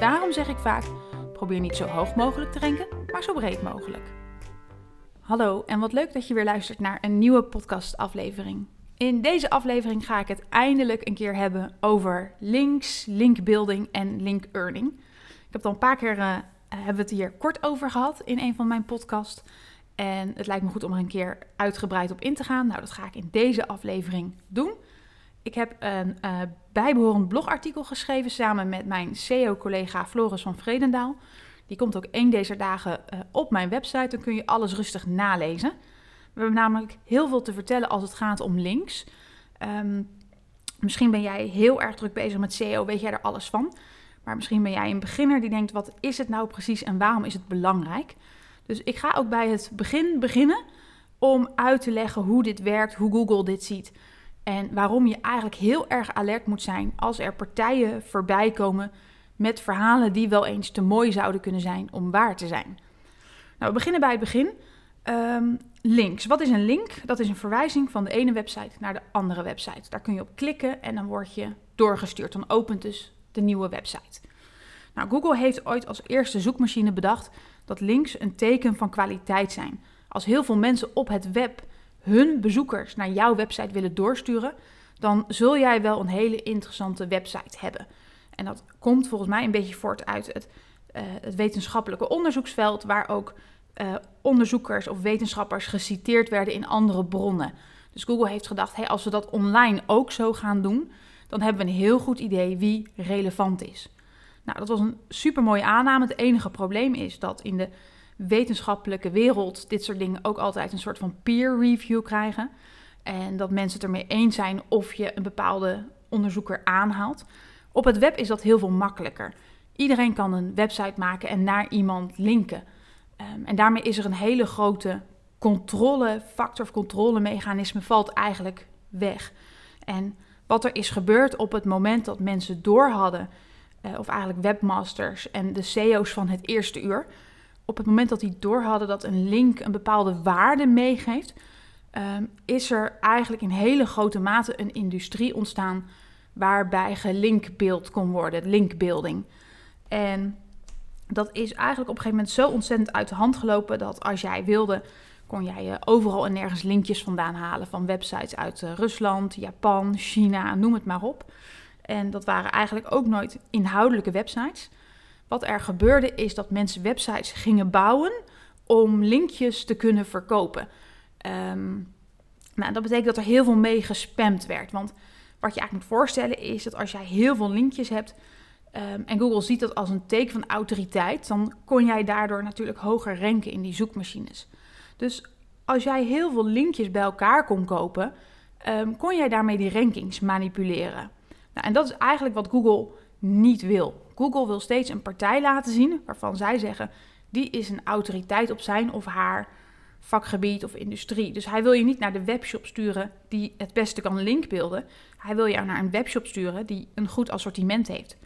Daarom zeg ik vaak: probeer niet zo hoog mogelijk te renken, maar zo breed mogelijk. Hallo en wat leuk dat je weer luistert naar een nieuwe podcastaflevering. In deze aflevering ga ik het eindelijk een keer hebben over links, linkbuilding en link earning. Ik heb al een paar keer uh, hebben we het hier kort over gehad in een van mijn podcasts. En het lijkt me goed om er een keer uitgebreid op in te gaan. Nou, dat ga ik in deze aflevering doen. Ik heb een uh, bijbehorend blogartikel geschreven samen met mijn SEO-collega Floris van Vredendaal. Die komt ook één deze dagen uh, op mijn website. Dan kun je alles rustig nalezen. We hebben namelijk heel veel te vertellen als het gaat om links. Um, misschien ben jij heel erg druk bezig met SEO, weet jij er alles van. Maar misschien ben jij een beginner die denkt: wat is het nou precies en waarom is het belangrijk? Dus ik ga ook bij het begin beginnen om uit te leggen hoe dit werkt, hoe Google dit ziet. En waarom je eigenlijk heel erg alert moet zijn als er partijen voorbij komen met verhalen die wel eens te mooi zouden kunnen zijn om waar te zijn. Nou, we beginnen bij het begin. Um, links. Wat is een link? Dat is een verwijzing van de ene website naar de andere website. Daar kun je op klikken en dan word je doorgestuurd. Dan opent dus de nieuwe website. Nou, Google heeft ooit als eerste zoekmachine bedacht dat links een teken van kwaliteit zijn. Als heel veel mensen op het web hun bezoekers naar jouw website willen doorsturen, dan zul jij wel een hele interessante website hebben. En dat komt volgens mij een beetje voort uit het, uh, het wetenschappelijke onderzoeksveld, waar ook uh, onderzoekers of wetenschappers geciteerd werden in andere bronnen. Dus Google heeft gedacht, hey, als we dat online ook zo gaan doen, dan hebben we een heel goed idee wie relevant is. Nou, dat was een super mooie aanname. Het enige probleem is dat in de wetenschappelijke wereld dit soort dingen ook altijd een soort van peer review krijgen. En dat mensen het ermee eens zijn of je een bepaalde onderzoeker aanhaalt. Op het web is dat heel veel makkelijker. Iedereen kan een website maken en naar iemand linken. Um, en daarmee is er een hele grote controle, factor of controlemechanisme valt eigenlijk weg. En wat er is gebeurd op het moment dat mensen door hadden, uh, of eigenlijk webmasters en de CEO's van het eerste uur, op het moment dat die door hadden dat een link een bepaalde waarde meegeeft, um, is er eigenlijk in hele grote mate een industrie ontstaan waarbij gelinkbeeld kon worden, linkbuilding. En dat is eigenlijk op een gegeven moment zo ontzettend uit de hand gelopen dat als jij wilde, kon jij overal en nergens linkjes vandaan halen van websites uit uh, Rusland, Japan, China, noem het maar op. En dat waren eigenlijk ook nooit inhoudelijke websites. Wat er gebeurde is dat mensen websites gingen bouwen om linkjes te kunnen verkopen. Um, nou, dat betekent dat er heel veel mee gespamd werd. Want wat je eigenlijk moet voorstellen is dat als jij heel veel linkjes hebt um, en Google ziet dat als een teken van autoriteit, dan kon jij daardoor natuurlijk hoger ranken in die zoekmachines. Dus als jij heel veel linkjes bij elkaar kon kopen, um, kon jij daarmee die rankings manipuleren. Nou, en dat is eigenlijk wat Google niet wil. Google wil steeds een partij laten zien waarvan zij zeggen: die is een autoriteit op zijn of haar vakgebied of industrie. Dus hij wil je niet naar de webshop sturen die het beste kan linkbeelden. Hij wil jou naar een webshop sturen die een goed assortiment heeft.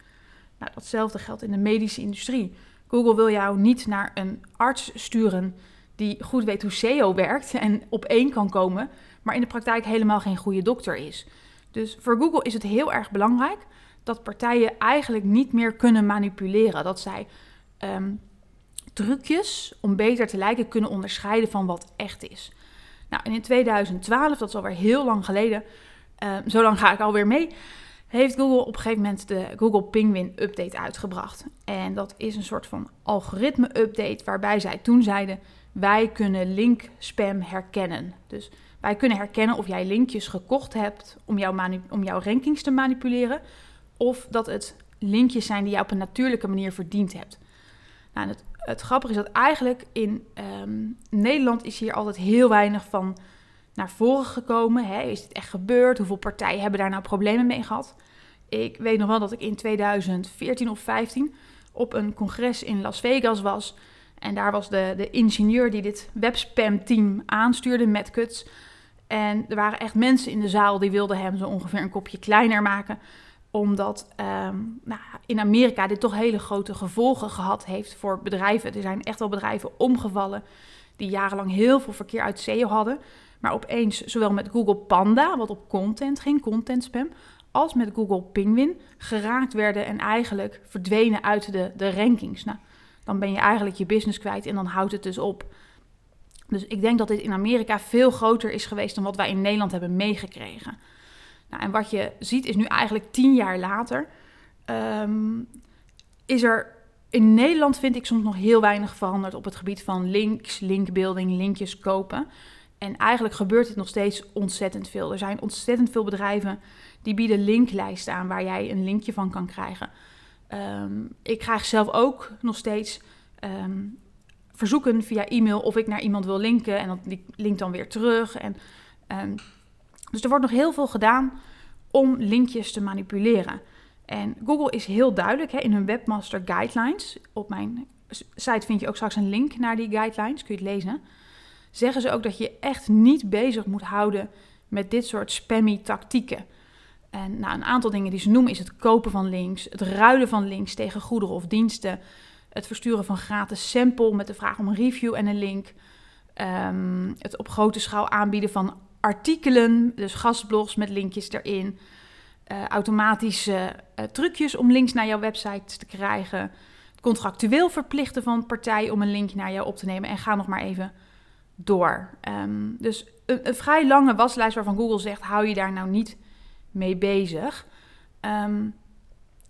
Nou, datzelfde geldt in de medische industrie. Google wil jou niet naar een arts sturen die goed weet hoe SEO werkt en op één kan komen, maar in de praktijk helemaal geen goede dokter is. Dus voor Google is het heel erg belangrijk dat partijen eigenlijk niet meer kunnen manipuleren. Dat zij um, trucjes om beter te lijken kunnen onderscheiden van wat echt is. Nou, in 2012, dat is alweer heel lang geleden, um, zo lang ga ik alweer mee, heeft Google op een gegeven moment de Google Penguin Update uitgebracht. En dat is een soort van algoritme-update waarbij zij toen zeiden: wij kunnen link spam herkennen. Dus wij kunnen herkennen of jij linkjes gekocht hebt om, jouw om jouw rankings te manipuleren. Of dat het linkjes zijn die jij op een natuurlijke manier verdiend hebt. Nou, het, het grappige is dat eigenlijk in um, Nederland is hier altijd heel weinig van naar voren gekomen. Hè? Is dit echt gebeurd? Hoeveel partijen hebben daar nou problemen mee gehad? Ik weet nog wel dat ik in 2014 of 15 op een congres in Las Vegas was. En daar was de, de ingenieur die dit webspam-team aanstuurde, Matt Cuts. En er waren echt mensen in de zaal die wilden hem zo ongeveer een kopje kleiner maken. Omdat ehm, nou, in Amerika dit toch hele grote gevolgen gehad heeft voor bedrijven. Er zijn echt wel bedrijven omgevallen die jarenlang heel veel verkeer uit SEO hadden. Maar opeens, zowel met Google Panda, wat op content ging, content spam, als met Google Penguin, geraakt werden en eigenlijk verdwenen uit de, de rankings. Nou, dan ben je eigenlijk je business kwijt en dan houdt het dus op. Dus ik denk dat dit in Amerika veel groter is geweest dan wat wij in Nederland hebben meegekregen. Nou, en wat je ziet is nu eigenlijk tien jaar later. Ehm, is er in Nederland vind ik soms nog heel weinig veranderd op het gebied van links, linkbuilding, linkjes kopen. En eigenlijk gebeurt het nog steeds ontzettend veel. Er zijn ontzettend veel bedrijven die bieden linklijsten aan waar jij een linkje van kan krijgen. Ehm, ik krijg zelf ook nog steeds ehm, verzoeken via e-mail of ik naar iemand wil linken en dan die link dan weer terug. En, dus er wordt nog heel veel gedaan om linkjes te manipuleren. En Google is heel duidelijk hè, in hun Webmaster Guidelines. Op mijn site vind je ook straks een link naar die guidelines, kun je het lezen. Zeggen ze ook dat je echt niet bezig moet houden met dit soort spammy tactieken. En nou, een aantal dingen die ze noemen is het kopen van links, het ruilen van links tegen goederen of diensten, het versturen van gratis sample met de vraag om een review en een link, um, het op grote schaal aanbieden van artikelen, dus gastblogs met linkjes erin, uh, automatische uh, trucjes om links naar jouw website te krijgen, contractueel verplichten van partijen om een link naar jou op te nemen en ga nog maar even door. Um, dus een, vrij lange waslijst waarvan Google zegt: hou je daar nou niet mee bezig. Um,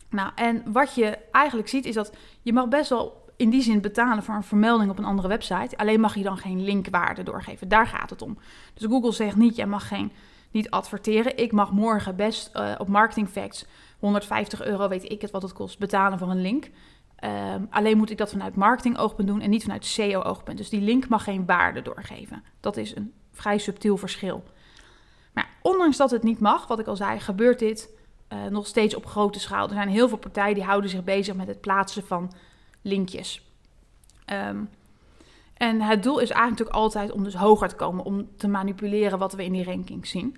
nou, en wat je eigenlijk ziet is dat je mag best wel in die zin betalen voor een vermelding op een andere website. Alleen mag je dan geen linkwaarde doorgeven. Daar gaat het om. Dus Google zegt niet, jij mag geen, niet adverteren. Ik mag morgen best uh, op Marketing Facts 150 euro, weet ik het wat het kost, betalen voor een link. Um, alleen moet ik dat vanuit marketing-oogpunt doen en niet vanuit SEO-oogpunt. Dus die link mag geen waarde doorgeven. Dat is een vrij subtiel verschil. Maar ondanks dat het niet mag, wat ik al zei, gebeurt dit uh, nog steeds op grote schaal. Er zijn heel veel partijen die houden zich bezig met het plaatsen van linkjes. Um, en het doel is eigenlijk altijd om dus hoger te komen, om te manipuleren wat we in die ranking zien.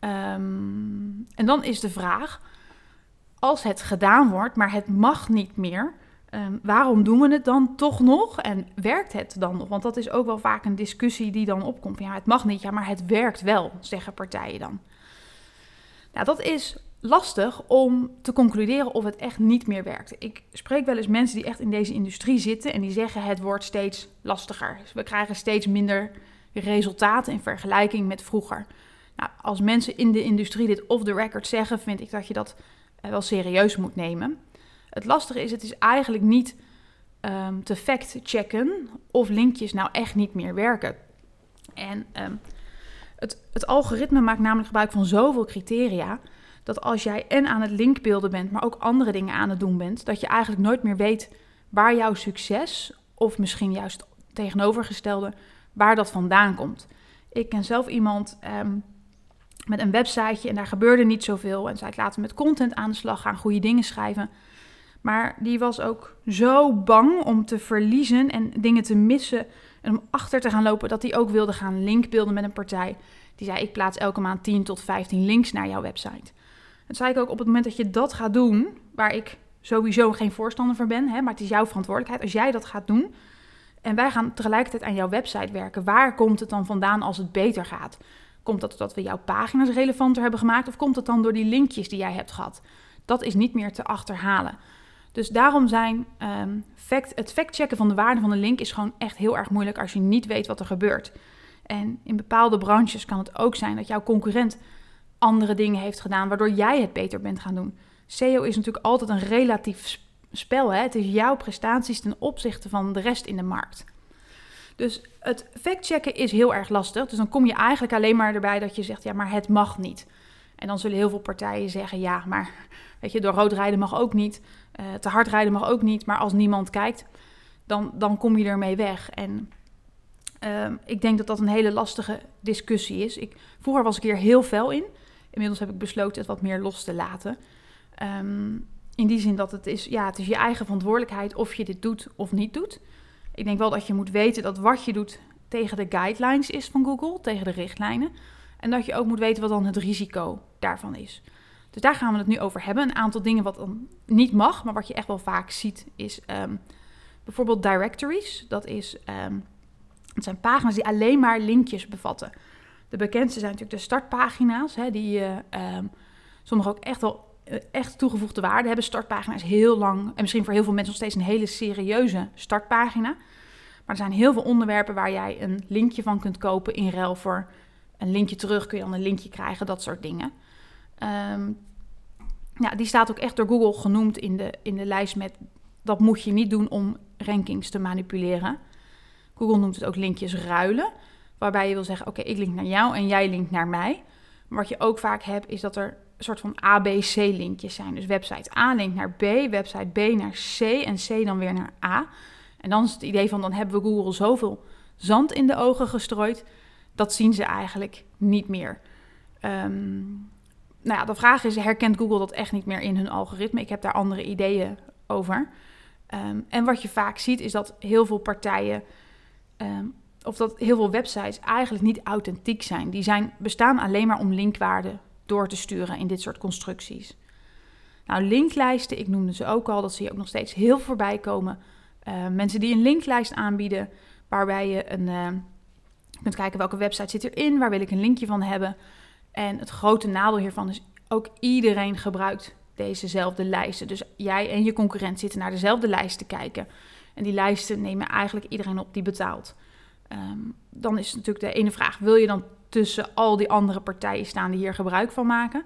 Um, en dan is de vraag, als het gedaan wordt, maar het mag niet meer, um, waarom doen we het dan toch nog? En werkt het dan nog? Want dat is ook wel vaak een discussie die dan opkomt. Ja, het mag niet, ja, maar het werkt wel, zeggen partijen dan. Nou, dat is lastig om te concluderen of het echt niet meer werkt. Ik spreek wel eens mensen die echt in deze industrie zitten en die zeggen het wordt steeds lastiger. Dus we krijgen steeds minder resultaten in vergelijking met vroeger. Nou, als mensen in de industrie dit off the record zeggen, vind ik dat je dat eh, wel serieus moet nemen. Het lastige is, het is eigenlijk niet um, te fact-checken of linkjes nou echt niet meer werken. En um, het, het algoritme maakt namelijk gebruik van zoveel criteria dat als jij en aan het linkbeelden bent, maar ook andere dingen aan het doen bent, dat je eigenlijk nooit meer weet waar jouw succes, of misschien juist tegenovergestelde, waar dat vandaan komt. Ik ken zelf iemand um, met een websiteje en daar gebeurde niet zoveel. En ik laten met content aan de slag gaan, goede dingen schrijven. Maar die was ook zo bang om te verliezen en dingen te missen en om achter te gaan lopen dat hij ook wilde gaan linkbeelden met een partij. Die zei: Ik plaats elke maand 10 tot 15 links naar jouw website. En zei ik ook op het moment dat je dat gaat doen, waar ik sowieso geen voorstander van ben, hè, maar het is jouw verantwoordelijkheid. Als jij dat gaat doen en wij gaan tegelijkertijd aan jouw website werken, waar komt het dan vandaan als het beter gaat? Komt dat doordat we jouw pagina's relevanter hebben gemaakt of komt het dan door die linkjes die jij hebt gehad? Dat is niet meer te achterhalen. Dus daarom zijn um, fact, het factchecken van de waarde van een link is gewoon echt heel erg moeilijk als je niet weet wat er gebeurt. En in bepaalde branches kan het ook zijn dat jouw concurrent andere dingen heeft gedaan, waardoor jij het beter bent gaan doen. SEO is natuurlijk altijd een relatief spel. Hè? Het is jouw prestaties ten opzichte van de rest in de markt. Dus het factchecken is heel erg lastig. Dus dan kom je eigenlijk alleen maar erbij dat je zegt, ja, maar het mag niet. En dan zullen heel veel partijen zeggen, ja, maar weet je, door rood rijden mag ook niet, uh, te hard rijden mag ook niet. Maar als niemand kijkt, dan, dan kom je ermee weg. En uh, ik denk dat dat een hele lastige discussie is. Ik, vroeger was ik hier heel fel in. Inmiddels heb ik besloten het wat meer los te laten. Um, in die zin dat het is, ja, het is je eigen verantwoordelijkheid of je dit doet of niet doet. Ik denk wel dat je moet weten dat wat je doet tegen de guidelines is van Google, tegen de richtlijnen. En dat je ook moet weten wat dan het risico daarvan is. Dus daar gaan we het nu over hebben. Een aantal dingen wat dan niet mag, maar wat je echt wel vaak ziet, is um, bijvoorbeeld directories. Dat, is, het zijn pagina's die alleen maar linkjes bevatten. De bekendste zijn natuurlijk de startpagina's, hè, die uh, sommige ook echt wel uh, echt toegevoegde waarde hebben. Startpagina's heel lang en misschien voor heel veel mensen nog steeds een hele serieuze startpagina. Maar er zijn heel veel onderwerpen waar jij een linkje van kunt kopen in ruil voor een linkje terug. Kun je dan een linkje krijgen, dat soort dingen. Um, ja, die staat ook echt door Google genoemd in de, in de lijst met dat moet je niet doen om rankings te manipuleren. Google noemt het ook linkjes ruilen, waarbij je wil zeggen: oké, ik link naar jou en jij linkt naar mij. Maar wat je ook vaak hebt, is dat er een soort van ABC-linkjes zijn. Dus website A linkt naar B, website B naar C en C dan weer naar A. En dan is het idee van: dan hebben we Google zoveel zand in de ogen gestrooid, dat zien ze eigenlijk niet meer. Um, nou ja, de vraag is, herkent Google dat echt niet meer in hun algoritme? Ik heb daar andere ideeën over. Um, en wat je vaak ziet is dat heel veel partijen, um, of dat heel veel websites eigenlijk niet authentiek zijn. Die zijn, bestaan alleen maar om linkwaarde door te sturen in dit soort constructies. Nou, linklijsten, ik noemde ze ook al, dat zie je ook nog steeds heel voorbij komen. Uh, mensen die een linklijst aanbieden, waarbij je een, uh, kunt kijken welke website zit erin, waar wil ik een linkje van hebben. En het grote nadeel hiervan is ook iedereen gebruikt dezezelfde lijsten. Dus jij en je concurrent zitten naar dezelfde lijst te kijken. En die lijsten nemen eigenlijk iedereen op die betaalt. Um, dan is natuurlijk de ene vraag: wil je dan tussen al die andere partijen staan die hier gebruik van maken?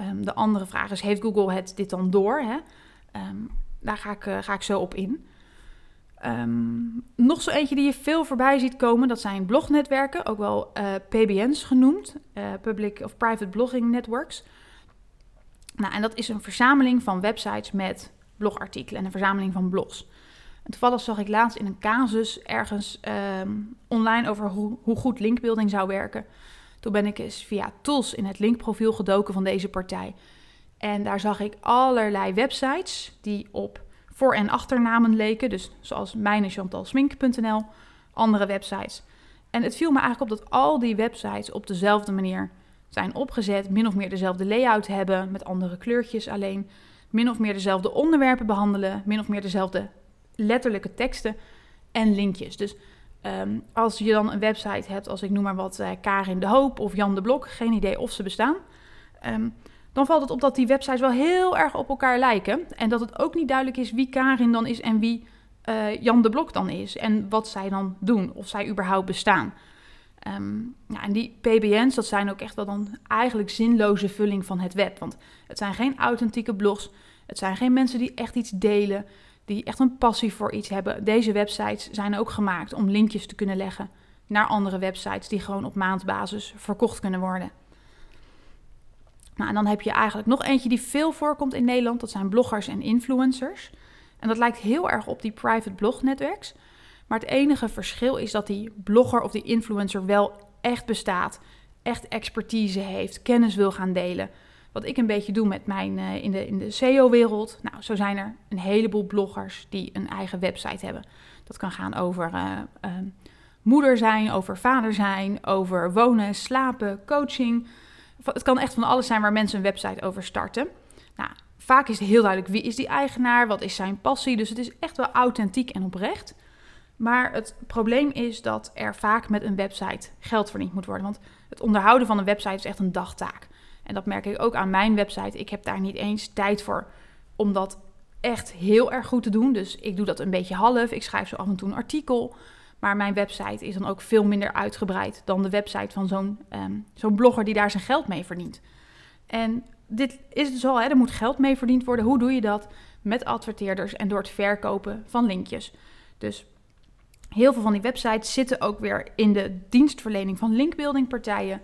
Um, de andere vraag is: heeft Google het dit dan door? Hè? Um, daar ga ik, uh, ga ik zo op in. Nog zo eentje die je veel voorbij ziet komen, dat zijn blognetwerken, ook wel uh, PBN's genoemd, uh, Public of Private Blogging Networks. Nou, en dat is een verzameling van websites met blogartikelen en een verzameling van blogs. En toevallig zag ik laatst in een casus ergens um, online over hoe, hoe goed linkbuilding zou werken. Toen ben ik eens via tools in het linkprofiel gedoken van deze partij. En daar zag ik allerlei websites die op voor- en achternamen leken. Dus zoals mijnechantalsmink.nl, andere websites. En het viel me eigenlijk op dat al die websites op dezelfde manier zijn opgezet. Min of meer dezelfde layout hebben, met andere kleurtjes alleen. Min of meer dezelfde onderwerpen behandelen. Min of meer dezelfde letterlijke teksten en linkjes. Dus um, als je dan een website hebt, als ik noem maar wat uh, Karin de Hoop of Jan de Blok, geen idee of ze bestaan. Um, dan valt het op dat die websites wel heel erg op elkaar lijken. En dat het ook niet duidelijk is wie Karin dan is en wie uh, Jan de Blok dan is. En wat zij dan doen, of zij überhaupt bestaan. Ja, en die PBN's, dat zijn ook echt wel dan eigenlijk zinloze vulling van het web. Want het zijn geen authentieke blogs. Het zijn geen mensen die echt iets delen, die echt een passie voor iets hebben. Deze websites zijn ook gemaakt om linkjes te kunnen leggen naar andere websites die gewoon op maandbasis verkocht kunnen worden. Nou, en dan heb je eigenlijk nog eentje die veel voorkomt in Nederland. Dat zijn bloggers en influencers. En dat lijkt heel erg op die private blog netwerks. Maar het enige verschil is dat die blogger of die influencer wel echt bestaat. Echt expertise heeft, kennis wil gaan delen. Wat ik een beetje doe met mijn uh, in de, in de SEO-wereld. Nou, zo zijn er een heleboel bloggers die een eigen website hebben. Dat kan gaan over uh, uh, moeder zijn, over vader zijn, over wonen, slapen, coaching het kan echt van alles zijn waar mensen een website over starten. Nou, vaak is het heel duidelijk wie is die eigenaar, wat is zijn passie. Dus het is echt wel authentiek en oprecht. Maar het probleem is dat er vaak met een website geld verdiend moet worden. Want het onderhouden van een website is echt een dagtaak. En dat merk ik ook aan mijn website. Ik heb daar niet eens tijd voor om dat echt heel erg goed te doen. Dus ik doe dat een beetje half. Ik schrijf zo af en toe een artikel. Maar mijn website is dan ook veel minder uitgebreid dan de website van zo'n zo'n blogger die daar zijn geld mee verdient. En dit is dus al, hè, er moet geld mee verdiend worden. Hoe doe je dat? Met adverteerders en door het verkopen van linkjes. Dus heel veel van die websites zitten ook weer in de dienstverlening van linkbuildingpartijen.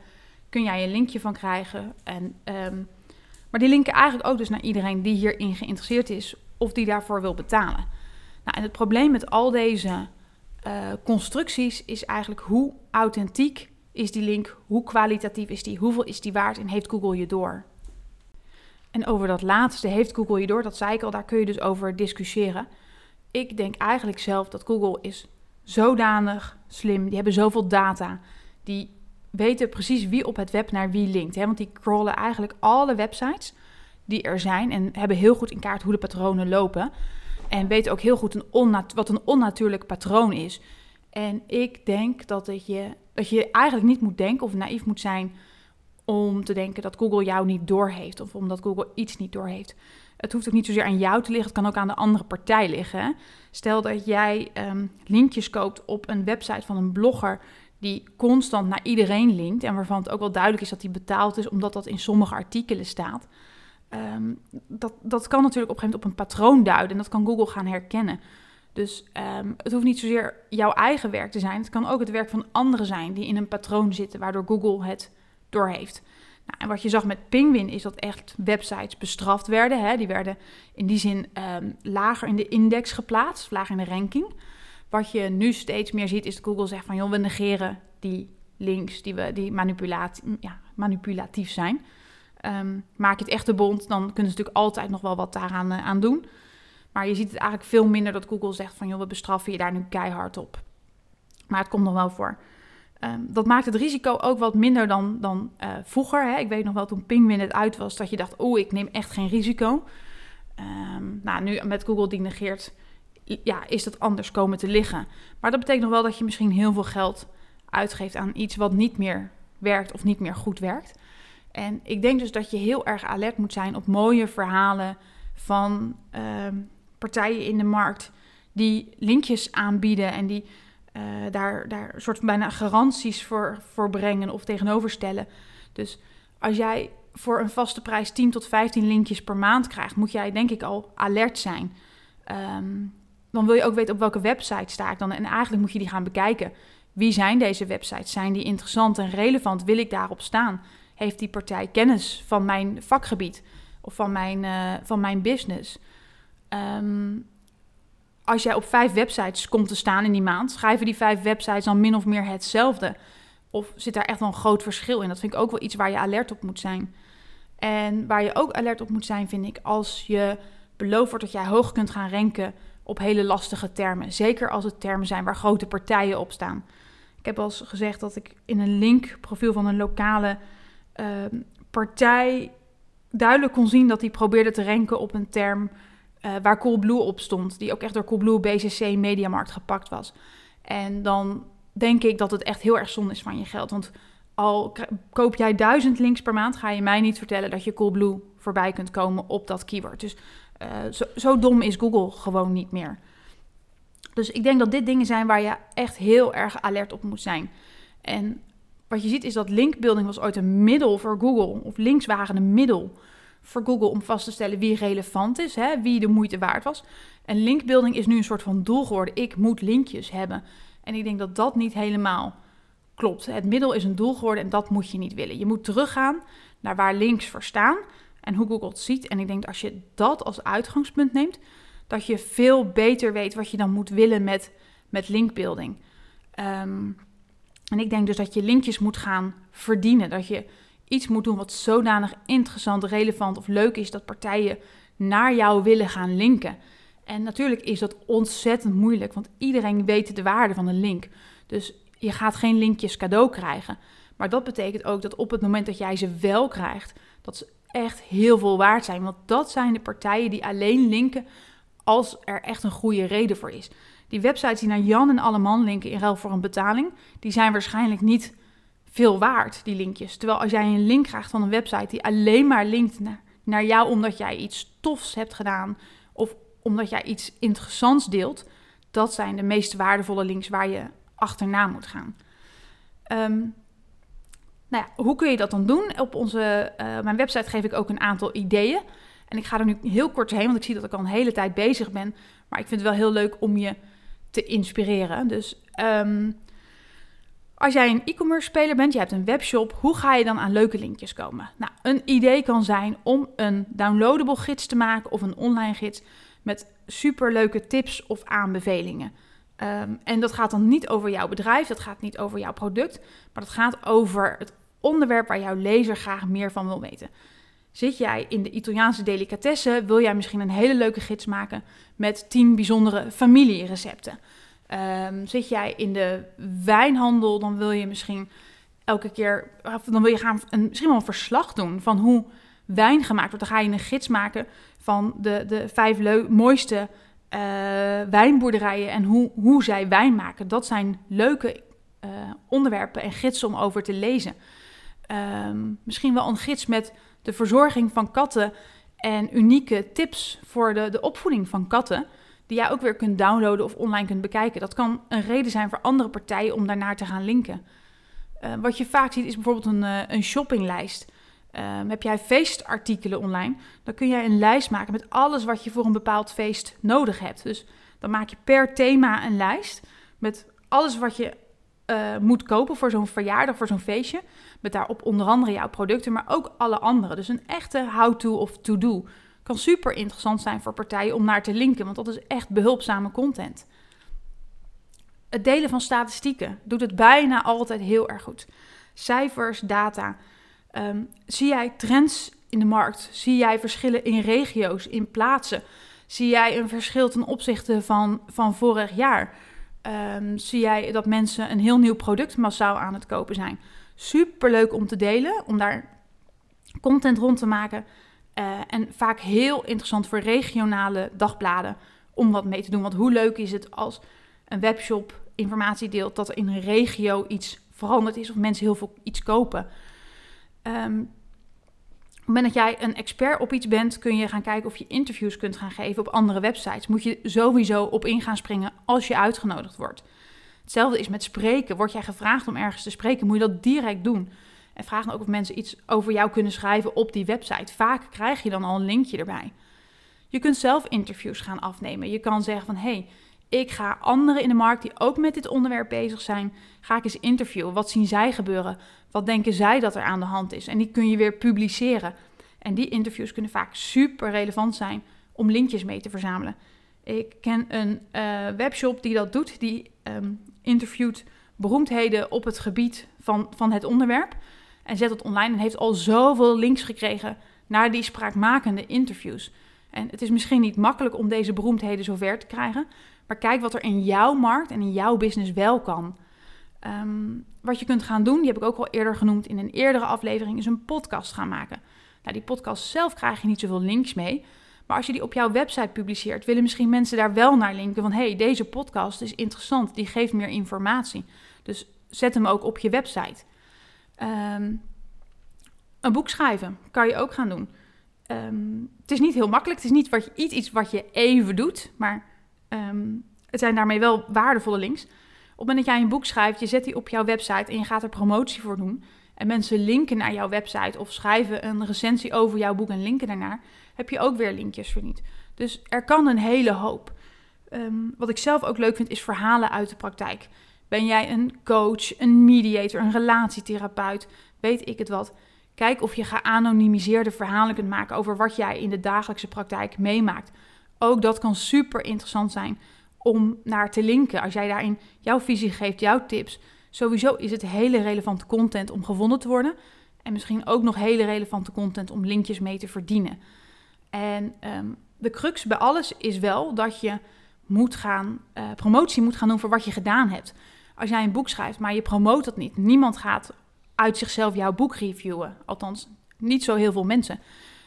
Kun jij een linkje van krijgen. En, um, maar die linken eigenlijk ook dus naar iedereen die hierin geïnteresseerd is of die daarvoor wil betalen. Nou, en het probleem met al deze uh, constructies is eigenlijk hoe authentiek is die link, hoe kwalitatief is die, hoeveel is die waard en heeft Google je door. En over dat laatste heeft Google je door, dat zei ik al, daar kun je dus over discussiëren. Ik denk eigenlijk zelf dat Google is zodanig slim, die hebben zoveel data, die weten precies wie op het web naar wie linkt. Hè? Want die crawlen eigenlijk alle websites die er zijn en hebben heel goed in kaart hoe de patronen lopen. En weten ook heel goed een wat een onnatuurlijk patroon is. En ik denk dat, je, dat je eigenlijk niet moet denken of naïef moet zijn om te denken dat Google jou niet doorheeft of omdat Google iets niet doorheeft. Het hoeft ook niet zozeer aan jou te liggen, het kan ook aan de andere partij liggen. Stel dat jij um, linkjes koopt op een website van een blogger die constant naar iedereen linkt en waarvan het ook wel duidelijk is dat die betaald is omdat dat in sommige artikelen staat. Ehm, dat, dat kan natuurlijk op een gegeven moment op een patroon duiden en dat kan Google gaan herkennen. Dus um, het hoeft niet zozeer jouw eigen werk te zijn. Het kan ook het werk van anderen zijn die in een patroon zitten, waardoor Google het doorheeft. Nou, en wat je zag met Penguin is dat echt websites bestraft werden. Hè? Die werden in die zin um, lager in de index geplaatst, lager in de ranking. Wat je nu steeds meer ziet is dat Google zegt van joh, we negeren die links die, we, die manipulati ja, manipulatief zijn. Um, maak je het echt bond, dan kunnen ze natuurlijk altijd nog wel wat daaraan aan doen. Maar je ziet het eigenlijk veel minder dat Google zegt van joh, we bestraffen je daar nu keihard op. Maar het komt nog wel voor. Um, dat maakt het risico ook wat minder dan, dan uh, vroeger. Hè. Ik weet nog wel toen Penguin het uit was, dat je dacht, oh, ik neem echt geen risico. Um, nou, nu met Google die negeert, ja, is dat anders komen te liggen. Maar dat betekent nog wel dat je misschien heel veel geld uitgeeft aan iets wat niet meer werkt of niet meer goed werkt. En ik denk dus dat je heel erg alert moet zijn op mooie verhalen van uh, partijen in de markt die linkjes aanbieden en die uh, daar, daar soort van bijna garanties voor, voor brengen of tegenoverstellen. Dus als jij voor een vaste prijs 10 tot 15 linkjes per maand krijgt, moet jij denk ik al alert zijn. Um, dan wil je ook weten op welke website sta ik dan. En eigenlijk moet je die gaan bekijken. Wie zijn deze websites? Zijn die interessant en relevant? Wil ik daarop staan? Heeft die partij kennis van mijn vakgebied of van mijn, uh, van mijn business? Um, als jij op vijf websites komt te staan in die maand, schrijven die vijf websites dan min of meer hetzelfde? Of zit daar echt wel een groot verschil in? Dat vind ik ook wel iets waar je alert op moet zijn. En waar je ook alert op moet zijn, vind ik, als je beloofd wordt dat jij hoog kunt gaan ranken op hele lastige termen. Zeker als het termen zijn waar grote partijen op staan. Ik heb al gezegd dat ik in een linkprofiel van een lokale uh, partij duidelijk kon zien dat die probeerde te ranken op een term uh, waar Coolblue op stond. Die ook echt door Coolblue, BCC, Mediamarkt gepakt was. En dan denk ik dat het echt heel erg zonde is van je geld. Want al koop jij duizend links per maand, ga je mij niet vertellen dat je Coolblue voorbij kunt komen op dat keyword. Dus uh, zo, zo dom is Google gewoon niet meer. Dus ik denk dat dit dingen zijn waar je echt heel erg alert op moet zijn. En wat je ziet is dat linkbuilding was ooit een middel voor Google. Of links waren een middel voor Google om vast te stellen wie relevant is, hè, wie de moeite waard was. En linkbuilding is nu een soort van doel geworden. Ik moet linkjes hebben. En ik denk dat dat niet helemaal klopt. Het middel is een doel geworden en dat moet je niet willen. Je moet teruggaan naar waar links voor staan en hoe Google het ziet. En ik denk dat als je dat als uitgangspunt neemt, dat je veel beter weet wat je dan moet willen met, met linkbuilding. Um, en ik denk dus dat je linkjes moet gaan verdienen. Dat je iets moet doen wat zodanig interessant, relevant of leuk is dat partijen naar jou willen gaan linken. En natuurlijk is dat ontzettend moeilijk, want iedereen weet de waarde van een link. Dus je gaat geen linkjes cadeau krijgen. Maar dat betekent ook dat op het moment dat jij ze wel krijgt, dat ze echt heel veel waard zijn. Want dat zijn de partijen die alleen linken als er echt een goede reden voor is. Die websites die naar Jan en Alleman linken in ruil voor een betaling, die zijn waarschijnlijk niet veel waard, die linkjes. Terwijl als jij een link krijgt van een website die alleen maar linkt naar, naar jou omdat jij iets tofs hebt gedaan of omdat jij iets interessants deelt, dat zijn de meest waardevolle links waar je achterna moet gaan. Um, nou ja, hoe kun je dat dan doen? Op onze, uh, mijn website geef ik ook een aantal ideeën. En ik ga er nu heel kort heen, want ik zie dat ik al een hele tijd bezig ben. Maar ik vind het wel heel leuk om je te inspireren. Dus um, als jij een e-commerce speler bent, je hebt een webshop, hoe ga je dan aan leuke linkjes komen? Nou, een idee kan zijn om een downloadable gids te maken of een online gids met superleuke tips of aanbevelingen. Um, en dat gaat dan niet over jouw bedrijf, dat gaat niet over jouw product, maar dat gaat over het onderwerp waar jouw lezer graag meer van wil weten. Zit jij in de Italiaanse delicatessen, wil jij misschien een hele leuke gids maken met 10 bijzondere familierecepten. Um, zit jij in de wijnhandel, dan wil je misschien elke keer, dan wil je gaan een, misschien wel een verslag doen van hoe wijn gemaakt wordt. Dan ga je een gids maken van de, de vijf mooiste uh, wijnboerderijen en hoe, hoe zij wijn maken. Dat zijn leuke uh, onderwerpen en gidsen om over te lezen. Um, misschien wel een gids met de verzorging van katten en unieke tips voor de, de opvoeding van katten. Die jij ook weer kunt downloaden of online kunt bekijken. Dat kan een reden zijn voor andere partijen om daarnaar te gaan linken. Uh, wat je vaak ziet is bijvoorbeeld een, uh, een shoppinglijst. Um, heb jij feestartikelen online, dan kun jij een lijst maken met alles wat je voor een bepaald feest nodig hebt. Dus dan maak je per thema een lijst met alles wat je uh, moet kopen voor zo'n verjaardag, voor zo'n feestje. Met daarop onder andere jouw producten, maar ook alle andere. Dus een echte how-to of to-do. Kan super interessant zijn voor partijen om naar te linken, want dat is echt behulpzame content. Het delen van statistieken doet het bijna altijd heel erg goed. Cijfers, data. Um, zie jij trends in de markt? Zie jij verschillen in regio's, in plaatsen? Zie jij een verschil ten opzichte van, van vorig jaar? Um, zie jij dat mensen een heel nieuw product massaal aan het kopen zijn? Super leuk om te delen, om daar content rond te maken. Uh, en vaak heel interessant voor regionale dagbladen om wat mee te doen. Want hoe leuk is het als een webshop informatie deelt dat er in een regio iets veranderd is of mensen heel veel iets kopen. Um, het moment dat jij een expert op iets bent, kun je gaan kijken of je interviews kunt gaan geven op andere websites. Moet je sowieso op in gaan springen als je uitgenodigd wordt. Hetzelfde is met spreken. Word jij gevraagd om ergens te spreken, moet je dat direct doen. En vraag dan ook of mensen iets over jou kunnen schrijven op die website. Vaak krijg je dan al een linkje erbij. Je kunt zelf interviews gaan afnemen. Je kan zeggen van hé, hey, ik ga anderen in de markt die ook met dit onderwerp bezig zijn, ga ik eens interviewen. Wat zien zij gebeuren? Wat denken zij dat er aan de hand is? En die kun je weer publiceren. En die interviews kunnen vaak super relevant zijn om linkjes mee te verzamelen. Ik ken een uh, webshop die dat doet, die um, interviewt beroemdheden op het gebied van, van het onderwerp. En zet het online en heeft al zoveel links gekregen naar die spraakmakende interviews. En het is misschien niet makkelijk om deze beroemdheden zover te krijgen, maar kijk wat er in jouw markt en in jouw business wel kan. Um, wat je kunt gaan doen, die heb ik ook al eerder genoemd in een eerdere aflevering, is een podcast gaan maken. Nou, die podcast zelf krijg je niet zoveel links mee. Maar als je die op jouw website publiceert, willen misschien mensen daar wel naar linken. Van hey, deze podcast is interessant, die geeft meer informatie. Dus zet hem ook op je website. Um, een boek schrijven kan je ook gaan doen. Um, het is niet heel makkelijk. Het is niet wat je, iets, iets wat je even doet, maar um, het zijn daarmee wel waardevolle links. Op het moment dat jij een boek schrijft, je zet die op jouw website en je gaat er promotie voor doen. En mensen linken naar jouw website of schrijven een recensie over jouw boek en linken daarnaar, heb je ook weer linkjes verdiend. Dus er kan een hele hoop. Um, wat ik zelf ook leuk vind, is verhalen uit de praktijk. Ben jij een coach, een mediator, een relatietherapeut, weet ik het wat. Kijk of je geanonimiseerde verhalen kunt maken over wat jij in de dagelijkse praktijk meemaakt. Ook dat kan super interessant zijn om naar te linken. Als jij daarin jouw visie geeft, jouw tips. Sowieso is het hele relevante content om gevonden te worden. En misschien ook nog hele relevante content om linkjes mee te verdienen. En um, de crux bij alles is wel dat je moet gaan, uh, promotie moet gaan doen voor wat je gedaan hebt. Als jij een boek schrijft, maar je promoot dat niet. Niemand gaat uit zichzelf jouw boek reviewen. Althans, niet zo heel veel mensen.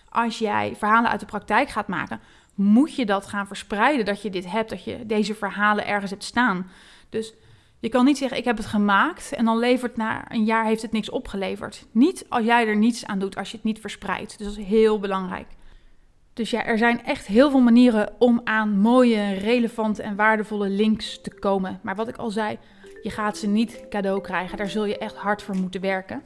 Als jij verhalen uit de praktijk gaat maken, moet je dat gaan verspreiden. Dat je dit hebt, dat je deze verhalen ergens hebt staan. Dus je kan niet zeggen, ik heb het gemaakt en dan levert na een jaar heeft het niks opgeleverd. Niet als jij er niets aan doet, als je het niet verspreidt. Dus dat is heel belangrijk. Dus ja, er zijn echt heel veel manieren om aan mooie, relevante en waardevolle links te komen. Maar wat ik al zei, je gaat ze niet cadeau krijgen. Daar zul je echt hard voor moeten werken.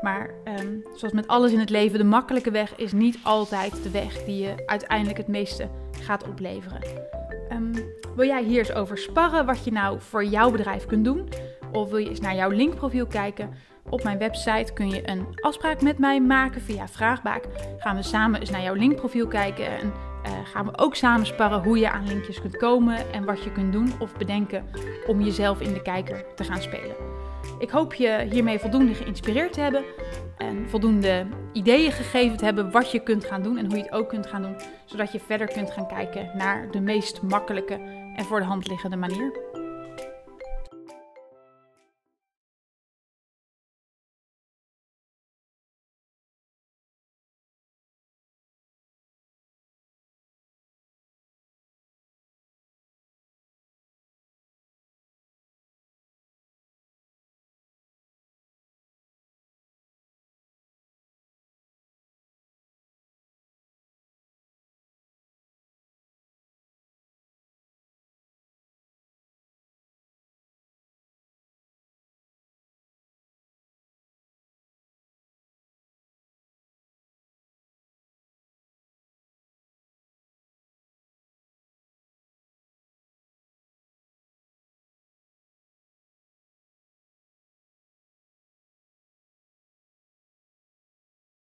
Maar um, zoals met alles in het leven, de makkelijke weg is niet altijd de weg die je uiteindelijk het meeste gaat opleveren. Um, wil jij hier eens over sparren wat je nou voor jouw bedrijf kunt doen? Of wil je eens naar jouw linkprofiel kijken? Op mijn website kun je een afspraak met mij maken via Vraagbaak. Gaan we samen eens naar jouw linkprofiel kijken en uh, gaan we ook samen sparren hoe je aan linkjes kunt komen en wat je kunt doen of bedenken om jezelf in de kijker te gaan spelen. Ik hoop je hiermee voldoende geïnspireerd te hebben en voldoende ideeën gegeven te hebben wat je kunt gaan doen en hoe je het ook kunt gaan doen, zodat je verder kunt gaan kijken naar de meest makkelijke en voor de hand liggende manier.